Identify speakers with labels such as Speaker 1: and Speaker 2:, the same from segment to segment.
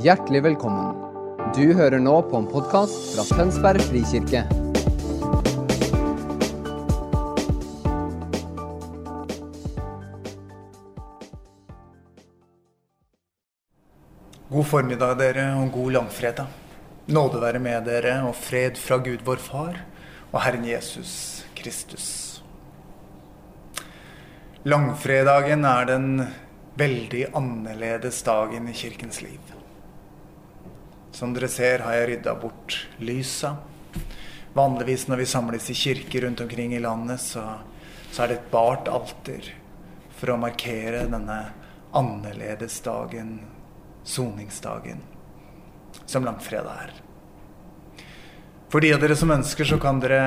Speaker 1: Hjertelig velkommen. Du hører nå på en podkast fra Tønsberg frikirke.
Speaker 2: God formiddag, dere, og god langfredag. Nåde være med dere, og fred fra Gud vår Far og Herren Jesus Kristus. Langfredagen er den veldig annerledes dagen i kirkens liv. Som dere ser, har jeg rydda bort lysa. Vanligvis når vi samles i kirker rundt omkring i landet, så, så er det et bart alter for å markere denne annerledesdagen, soningsdagen, som langfredag er. For de av dere som ønsker, så kan dere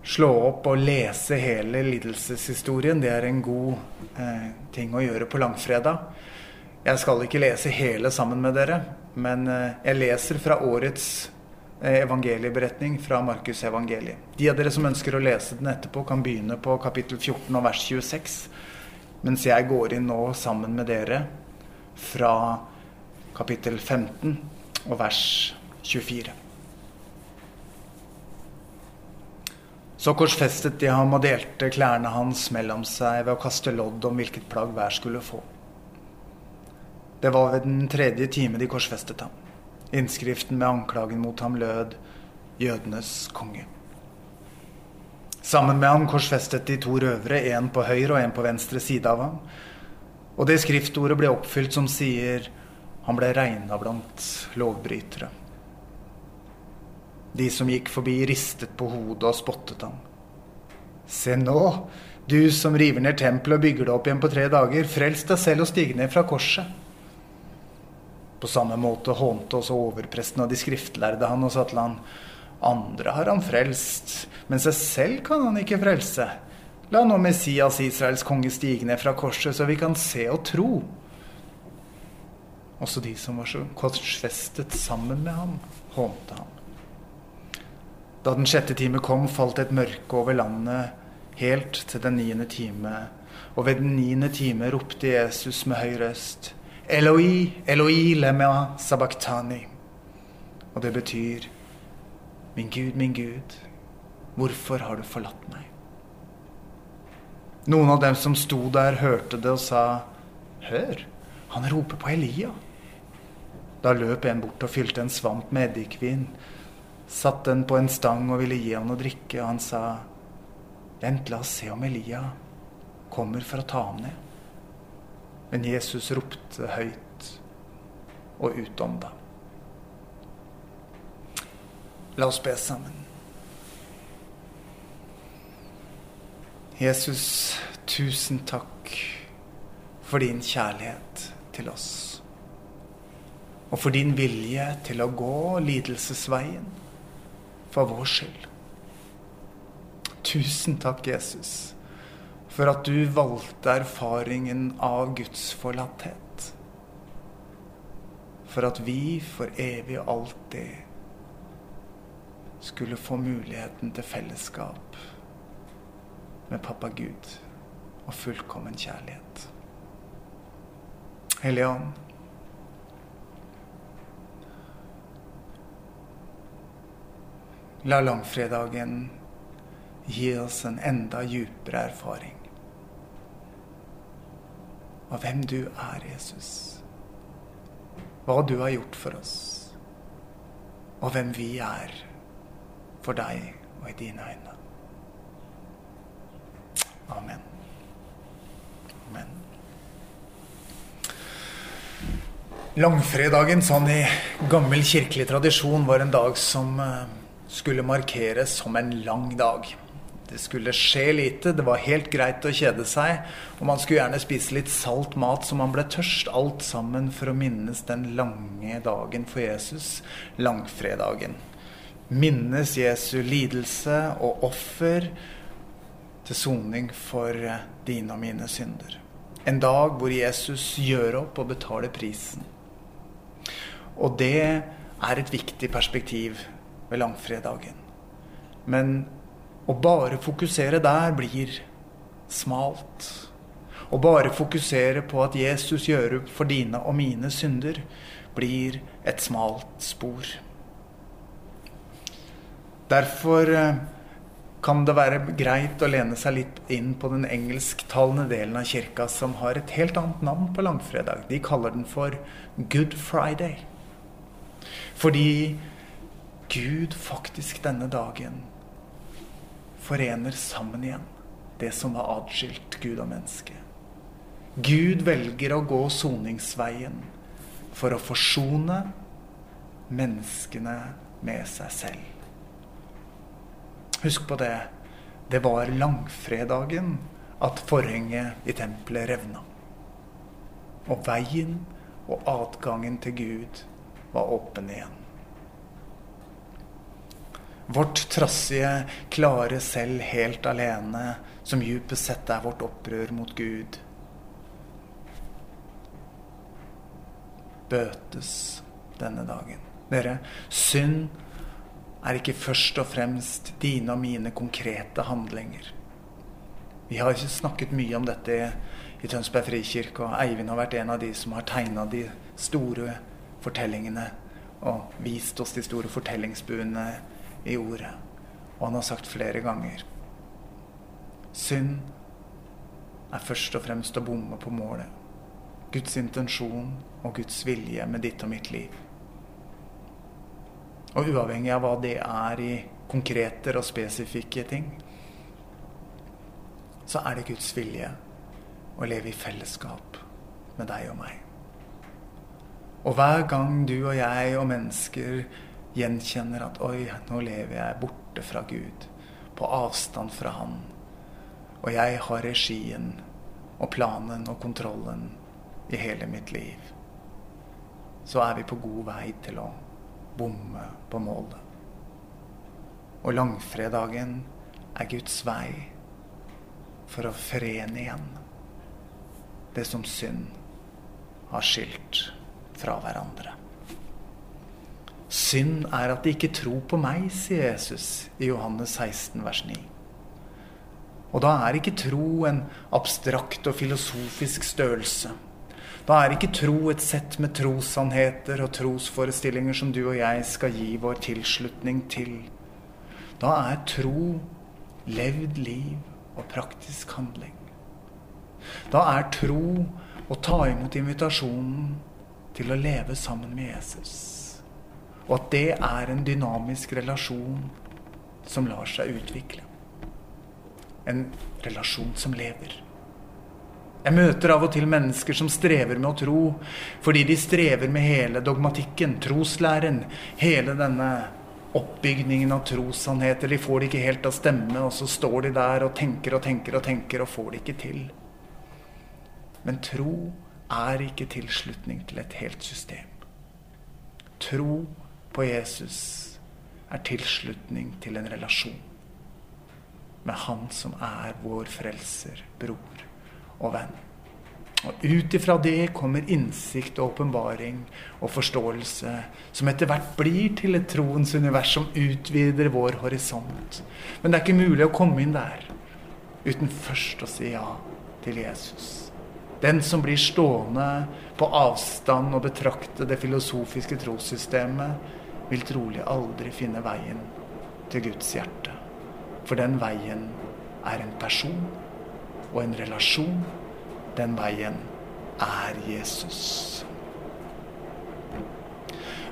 Speaker 2: slå opp og lese hele lidelseshistorien. Det er en god eh, ting å gjøre på langfredag. Jeg skal ikke lese hele sammen med dere, men eh, jeg leser fra årets eh, evangelieberetning fra Markus evangeliet. De av dere som ønsker å lese den etterpå, kan begynne på kapittel 14 og vers 26. Mens jeg går inn nå sammen med dere fra kapittel 15 og vers 24. Så korsfestet de ham og delte klærne hans mellom seg ved å kaste lodd om hvilket plagg hver skulle få. Det var ved den tredje time de korsfestet ham. Innskriften med anklagen mot ham lød 'Jødenes konge'. Sammen med ham korsfestet de to røvere, én på høyre og én på venstre side av ham. Og det skriftordet ble oppfylt som sier 'Han ble regna blant lovbrytere'. De som gikk forbi, ristet på hodet og spottet ham. Se nå, du som river ned tempelet og bygger det opp igjen på tre dager, frels deg selv og stig ned fra korset. På samme måte hånte også overpresten og de skriftlærde han og sa til han, andre har han frelst, men seg selv kan han ikke frelse. La nå Messias, Israels konge, stige ned fra korset, så vi kan se og tro. Også de som var så korsfestet sammen med ham, hånte ham. Da den sjette time kom, falt et mørke over landet helt til den niende time. Og ved den niende time ropte Jesus med høy røst, Eloi, Eloi, lema sabachthani. Og det betyr, Min Gud, min Gud, hvorfor har du forlatt meg? Noen av dem som sto der, hørte det og sa, Hør, han roper på Elia. Da løp en bort og fylte en svamp med eddikvin satt den på en stang og ville gi ham noe drikke, og han sa, Vent, la oss se om Elia kommer for å ta ham ned. Men Jesus ropte høyt og utånda. La oss be sammen. Jesus, tusen takk for din kjærlighet til oss. Og for din vilje til å gå lidelsesveien for vår skyld. Tusen takk, Jesus, for at du valgte erfaringen av Guds forlatthet. For at vi for evig og alltid skulle få muligheten til fellesskap med pappa Gud og fullkommen kjærlighet. Hellige Ånd, La langfredagen gi oss en enda djupere erfaring av hvem du er, Jesus. Hva du har gjort for oss, og hvem vi er for deg og i dine øyne. Amen. Amen. Langfredagen, sånn i gammel kirkelig tradisjon, var en dag som skulle markeres som en lang dag. Det skulle skje lite, det var helt greit å kjede seg, og man skulle gjerne spise litt salt mat så man ble tørst, alt sammen for å minnes den lange dagen for Jesus, langfredagen. Minnes Jesu lidelse og offer til soning for dine og mine synder. En dag hvor Jesus gjør opp og betaler prisen. Og det er et viktig perspektiv ved langfredagen. Men å bare fokusere der blir smalt. Å bare fokusere på at Jesus gjør opp for dine og mine synder, blir et smalt spor. Derfor eh, kan det være greit å lene seg litt inn på den engelsktalende delen av kirka, som har et helt annet navn på langfredag. De kaller den for Good Friday. Fordi Gud faktisk denne dagen forener sammen igjen det som var atskilt Gud og menneske. Gud velger å gå soningsveien for å forsone menneskene med seg selv. Husk på det. Det var langfredagen at forhenget i tempelet revna. Og veien og adgangen til Gud var åpen igjen. Vårt trassige, klare selv helt alene, som djupest sett er vårt opprør mot Gud, bøtes denne dagen. Dere, synd er ikke først og fremst dine og mine konkrete handlinger. Vi har ikke snakket mye om dette i Tønsberg frikirke, og Eivind har vært en av de som har tegna de store fortellingene og vist oss de store fortellingsbuene i ordet. Og han har sagt flere ganger Synd er først og fremst å bomme på målet. Guds intensjon og Guds vilje med ditt og mitt liv. Og uavhengig av hva det er i konkrete og spesifikke ting, så er det Guds vilje å leve i fellesskap med deg og meg. Og hver gang du og jeg og mennesker gjenkjenner at oi, nå lever jeg borte fra Gud, på avstand fra Han, og jeg har regien og planen og kontrollen i hele mitt liv, så er vi på god vei til å bomme på målet. Og langfredagen er Guds vei for å forene igjen det som synd har skilt fra hverandre. Synd er at de ikke tror på meg, sier Jesus i Johannes 16, vers 9. Og da er ikke tro en abstrakt og filosofisk størrelse. Da er ikke tro et sett med trossannheter og trosforestillinger som du og jeg skal gi vår tilslutning til. Da er tro levd liv og praktisk handling. Da er tro å ta imot invitasjonen til å leve sammen med Jesus. Og at det er en dynamisk relasjon som lar seg utvikle. En relasjon som lever. Jeg møter av og til mennesker som strever med å tro, fordi de strever med hele dogmatikken, troslæren, hele denne oppbygningen av trossannheter. De får det ikke helt til å stemme, og så står de der og tenker og tenker og tenker og får det ikke til. Men tro er ikke tilslutning til et helt system. Tro på Jesus er tilslutning til en relasjon med Han som er vår frelser, bror og venn. Og ut ifra det kommer innsikt og åpenbaring og forståelse, som etter hvert blir til et troens univers som utvider vår horisont. Men det er ikke mulig å komme inn der uten først å si ja til Jesus. Den som blir stående på avstand og betrakte det filosofiske trossystemet, vil trolig aldri finne veien til Guds hjerte. For den veien er en person og en relasjon, den veien er Jesus.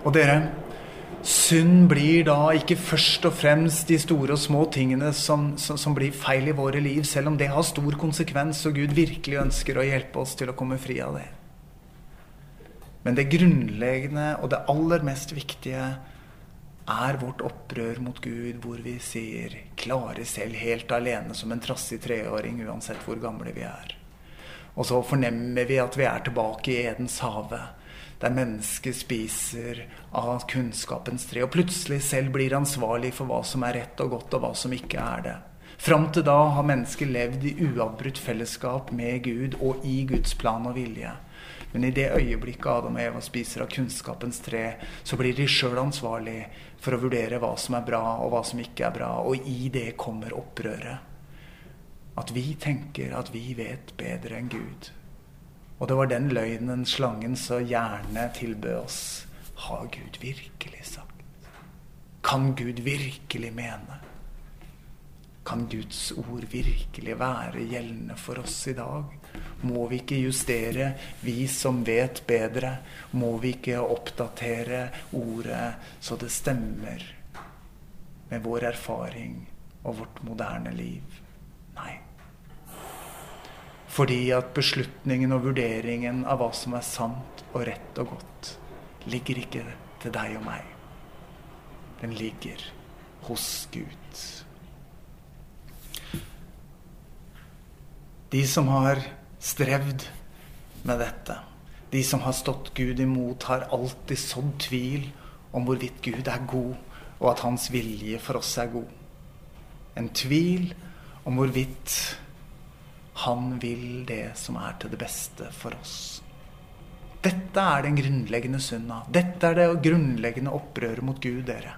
Speaker 2: Og dere, synd blir da ikke først og fremst de store og små tingene som, som, som, blir feil i våre liv, selv om det har stor konsekvens, og Gud virkelig ønsker å hjelpe oss til å komme fri av det. Men det grunnleggende og det aller mest viktige er vårt opprør mot Gud, hvor vi sier 'klare selv helt alene som en trassig treåring', uansett hvor gamle vi er. Og så fornemmer vi at vi er tilbake i Edens hage, der mennesket spiser av kunnskapens tre, og plutselig selv blir ansvarlig for hva som er rett og godt, og hva som ikke er det. Fram til da har mennesket levd i uavbrutt fellesskap med Gud og i Guds plan og vilje. Men i det øyeblikket Adam og Eva spiser av kunnskapens tre, så blir de sjøl ansvarlig for å vurdere hva som er bra og hva som ikke er bra. Og i det kommer opprøret. At vi tenker at vi vet bedre enn Gud. Og det var den løgnen slangen så gjerne tilbød oss. Har Gud virkelig sagt? Kan Gud virkelig mene? Kan Guds ord virkelig være gjeldende for oss i dag? Må vi ikke justere, vi som vet bedre? Må vi ikke oppdatere ordet så det stemmer med vår erfaring og vårt moderne liv? Nei. Fordi at beslutningen og vurderingen av hva som er sant og rett og godt, ligger ikke til deg og meg. Den ligger hos Gud. De som har strevd med dette, de som har stått Gud imot, har alltid sådd tvil om hvorvidt Gud er god, og at hans vilje for oss er god. En tvil om hvorvidt han vil det som er til det beste for oss. Dette er den grunnleggende synda. Dette er det grunnleggende opprøret mot Gud, dere.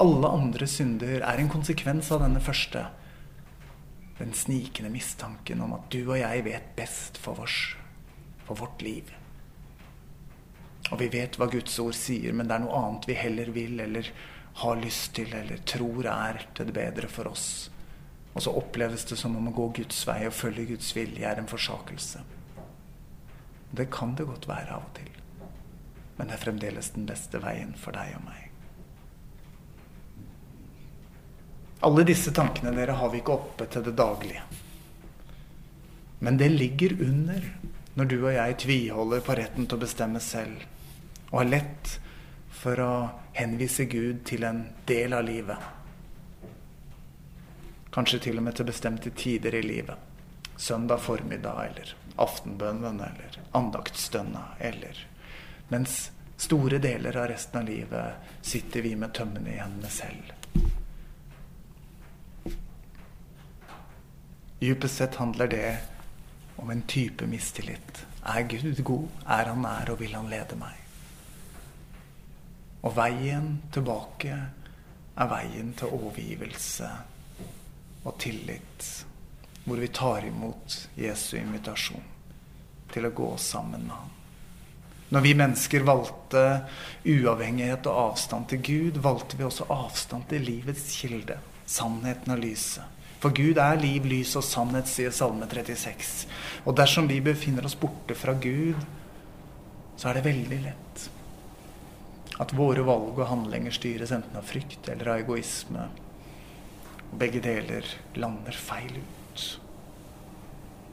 Speaker 2: Alle andre synder er en konsekvens av denne første. Den snikende mistanken om at du og jeg vet best for, vårs, for vårt liv. Og vi vet hva Guds ord sier, men det er noe annet vi heller vil eller har lyst til eller tror er til det bedre for oss. Og så oppleves det som om å gå Guds vei og følge Guds vilje er en forsakelse. Det kan det godt være av og til. Men det er fremdeles den beste veien for deg og meg. Alle disse tankene dere har vi ikke oppe til det daglige. Men det ligger under når du og jeg tviholder på retten til å bestemme selv, og har lett for å henvise Gud til en del av livet Kanskje til og med til bestemte tider i livet. Søndag formiddag eller aftenbønnen eller andaktsstønna eller Mens store deler av resten av livet sitter vi med tømmene i hendene selv. Dypest sett handler det om en type mistillit. Er Gud god? Er Han nær, og vil Han lede meg? Og veien tilbake er veien til overgivelse og tillit, hvor vi tar imot Jesu invitasjon til å gå sammen med ham. Når vi mennesker valgte uavhengighet og avstand til Gud, valgte vi også avstand til livets kilde, sannheten og lyset. For Gud er liv, lys og sannhet, sier Salme 36. Og dersom vi befinner oss borte fra Gud, så er det veldig lett at våre valg og handlinger styres enten av frykt eller av egoisme Og begge deler lander feil ut.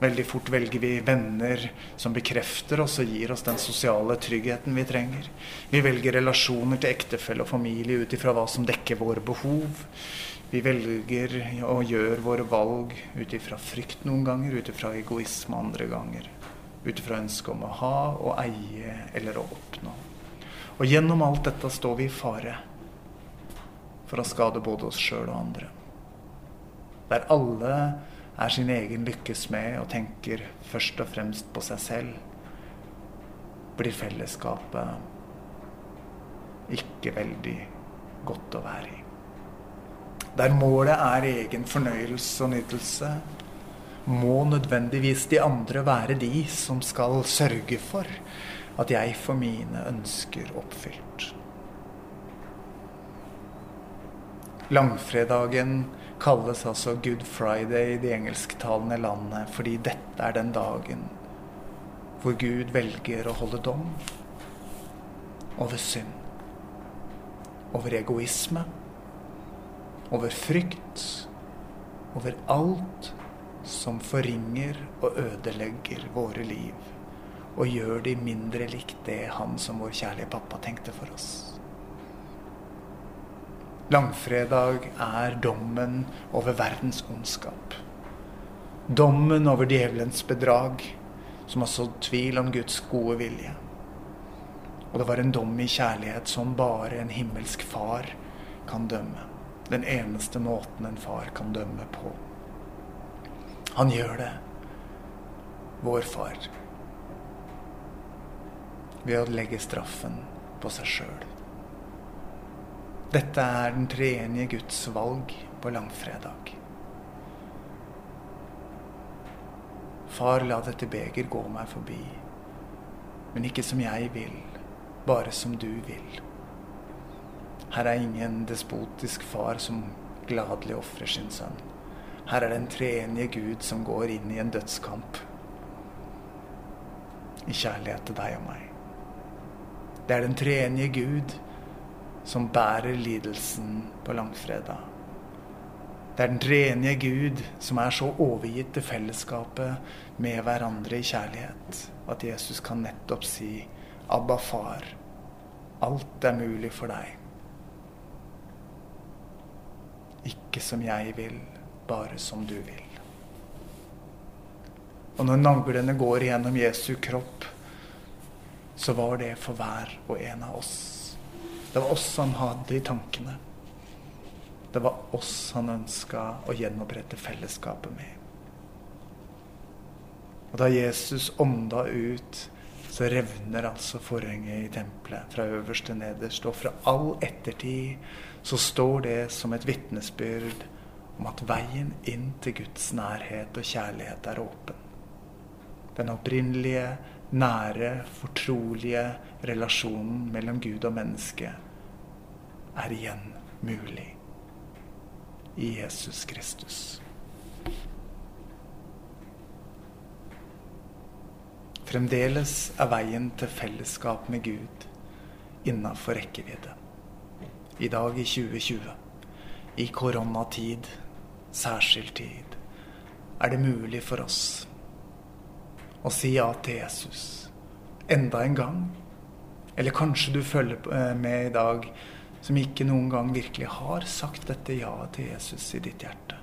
Speaker 2: Veldig fort velger vi venner som bekrefter oss og gir oss den sosiale tryggheten vi trenger. Vi velger relasjoner til ektefelle og familie ut ifra hva som dekker våre behov. Vi velger og gjør våre valg ut ifra frykt noen ganger, ut ifra egoisme andre ganger. Ut ifra ønsket om å ha å eie eller å oppnå. Og gjennom alt dette står vi i fare for å skade både oss sjøl og andre der alle er sin egen lykkes med og tenker først og fremst på seg selv, blir fellesskapet ikke veldig godt å være i. Der målet er egen fornøyelse og nytelse, må nødvendigvis de andre være de som skal sørge for at jeg får mine ønsker oppfylt. Langfredagen kalles altså Good Friday i de engelsktalende landene fordi dette er den dagen hvor Gud velger å holde dom over synd, over egoisme, over frykt, over alt som forringer og ødelegger våre liv og gjør de mindre likt det han som vår kjærlige pappa tenkte for oss. Langfredag er dommen over verdens ondskap. Dommen over djevelens bedrag, som har sådd tvil om Guds gode vilje. Og det var en dom i kjærlighet som bare en himmelsk far kan dømme. Den eneste måten en far kan dømme på. Han gjør det, vår far, ved å legge straffen på seg sjøl. Dette er den treenige Guds valg på langfredag. Far, la dette beger gå meg forbi. Men ikke som jeg vil, bare som du vil. Her er ingen despotisk far som gladelig ofrer sin sønn. Her er den treenige Gud som går inn i en dødskamp i kjærlighet til deg og meg. Det er den treenige Gud som bærer lidelsen på langfredag. Det er den treenige Gud som er så overgitt til fellesskapet med hverandre i kjærlighet at Jesus kan nettopp si 'Abba, far, alt er mulig for deg'. Ikke som jeg vil, bare som du vil. Og når naglene går gjennom Jesu kropp, så var det for hver og en av oss. Det var oss han hadde i tankene. Det var oss han ønska å gjenopprette fellesskapet med. Og da Jesus ånda ut, så revner altså forhenget i tempelet fra øverst til nederst. Og fra all ettertid så står det som et vitnesbyrd om at veien inn til Guds nærhet og kjærlighet er åpen. Den opprinnelige, nære, fortrolige relasjonen mellom Gud og menneske er igjen mulig i Jesus Kristus. Fremdeles er veien til fellesskap med Gud innafor rekkevidde. I dag i 2020, i koronatid, særskilt tid, er det mulig for oss å si ja til Jesus enda en gang. Eller kanskje du følger med i dag som ikke noen gang virkelig har sagt dette ja-et til Jesus i ditt hjerte,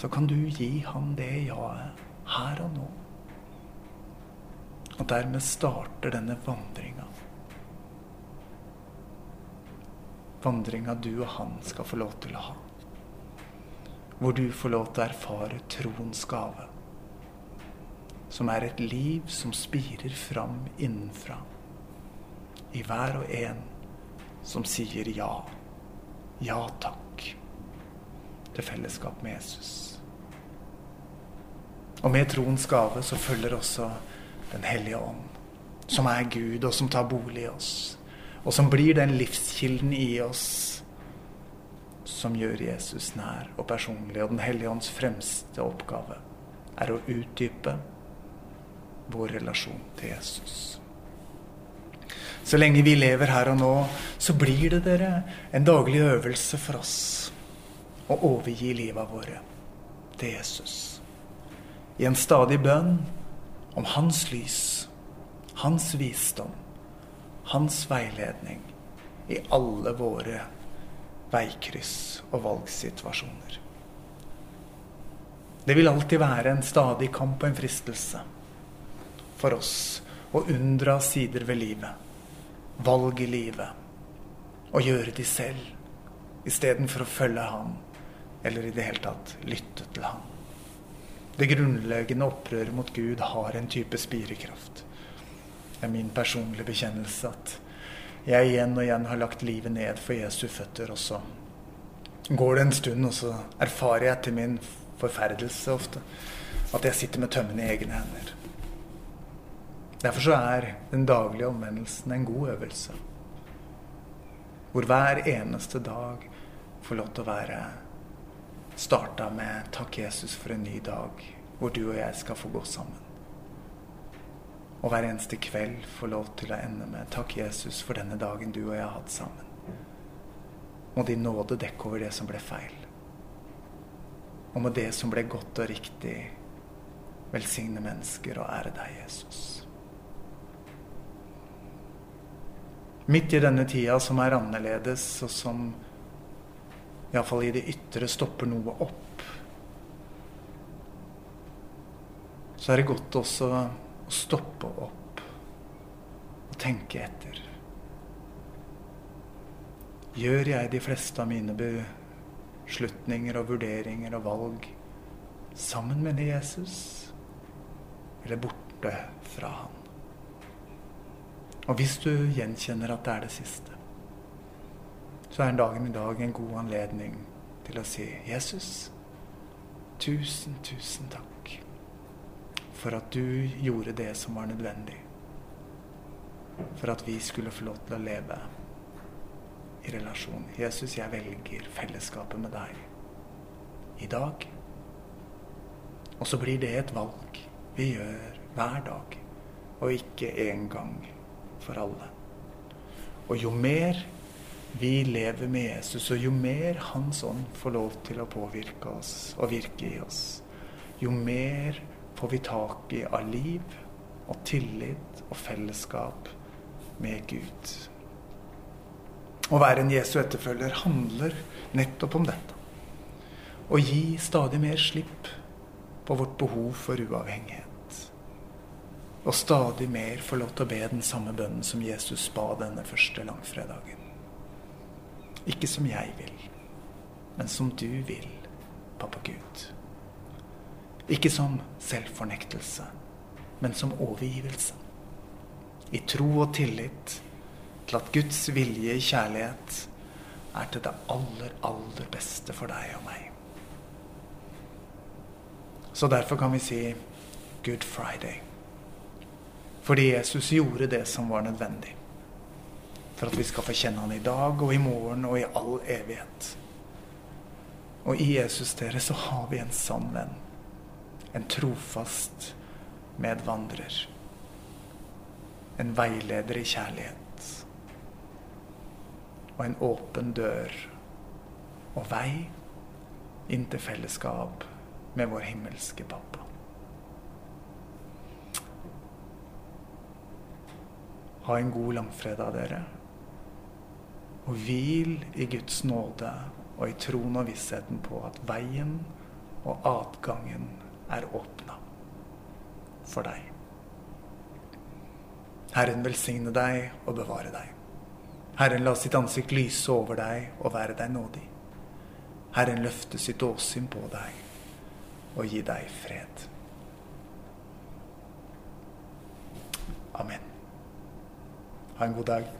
Speaker 2: så kan du gi ham det ja-et her og nå. Og dermed starter denne vandringa. Vandringa du og han skal få lov til å ha. Hvor du får lov til å erfare troens gave. Som er et liv som spirer fram innenfra. I hver og en som sier ja. Ja takk til fellesskap med Jesus. Og med troens gave så følger også Den hellige ånd, som er Gud, og som tar bolig i oss. Og som blir den livskilden i oss som gjør Jesus nær og personlig. Og Den hellige ånds fremste oppgave er å utdype vår relasjon til Jesus. Så lenge vi lever her og nå, så blir det dere en daglig øvelse for oss å overgi livet våre til Jesus. I en stadig bønn om hans lys, hans visdom, hans veiledning i alle våre veikryss og valgsituasjoner. Det vil alltid være en stadig kamp og en fristelse for oss å unndra sider ved livet valg i livet og gjøre de selv, istedenfor å følge ham, eller i det hele tatt lytte til ham. Det grunnleggende opprøret mot Gud har en type spirekraft. Det er min personlige bekjennelse at jeg igjen og igjen har lagt livet ned for Jesu føtter. Og så går det en stund, og så erfarer jeg til min forferdelse ofte at jeg sitter med tømmene i egne hender. Derfor så er den daglige omvendelsen en god øvelse. Hvor hver eneste dag får lov til å være starta med 'Takk, Jesus, for en ny dag', hvor du og jeg skal få gå sammen. Og hver eneste kveld få lov til å ende med 'Takk, Jesus, for denne dagen du og jeg har hatt sammen'. Må din nåde dekke over det som ble feil. Og må det som ble godt og riktig, velsigne mennesker og ære deg, Jesus. Midt i denne tida som er annerledes, og som iallfall i det ytre stopper noe opp, så er det godt også å stoppe opp og tenke etter. Gjør jeg de fleste av mine beslutninger og vurderinger og valg sammen med Jesus, eller borte fra han? Og hvis du gjenkjenner at det er det siste, så er dagen i dag en god anledning til å si Jesus, tusen, tusen takk for at du gjorde det som var nødvendig. For at vi skulle få lov til å leve i relasjon. Jesus, jeg velger fellesskapet med deg i dag. Og så blir det et valg vi gjør hver dag, og ikke én gang for alle. Og jo mer vi lever med Jesus, og jo mer Hans ånd får lov til å påvirke oss og virke i oss, jo mer får vi tak i av liv og tillit og fellesskap med Gud. Å være en Jesu etterfølger handler nettopp om dette. Å gi stadig mer slipp på vårt behov for uavhengighet. Og stadig mer få lov til å be den samme bønnen som Jesus ba denne første langfredagen. Ikke som jeg vil, men som du vil, pappa Gud. Ikke som selvfornektelse, men som overgivelse. I tro og tillit til at Guds vilje i kjærlighet er til det aller, aller beste for deg og meg. Så derfor kan vi si Good Friday. Fordi Jesus gjorde det som var nødvendig for at vi skal få kjenne han i dag og i morgen og i all evighet. Og i Jesus, dere, så har vi en sann venn. En trofast medvandrer. En veileder i kjærlighet. Og en åpen dør og vei inn til fellesskap med vår himmelske pappa. Ha en god langfredag, dere. Og hvil i Guds nåde og i troen og vissheten på at veien og adgangen er åpna for deg. Herren velsigne deg og bevare deg. Herren la sitt ansikt lyse over deg og være deg nådig. Herren løfte sitt åsyn på deg og gi deg fred. Amen. Ha en god dag.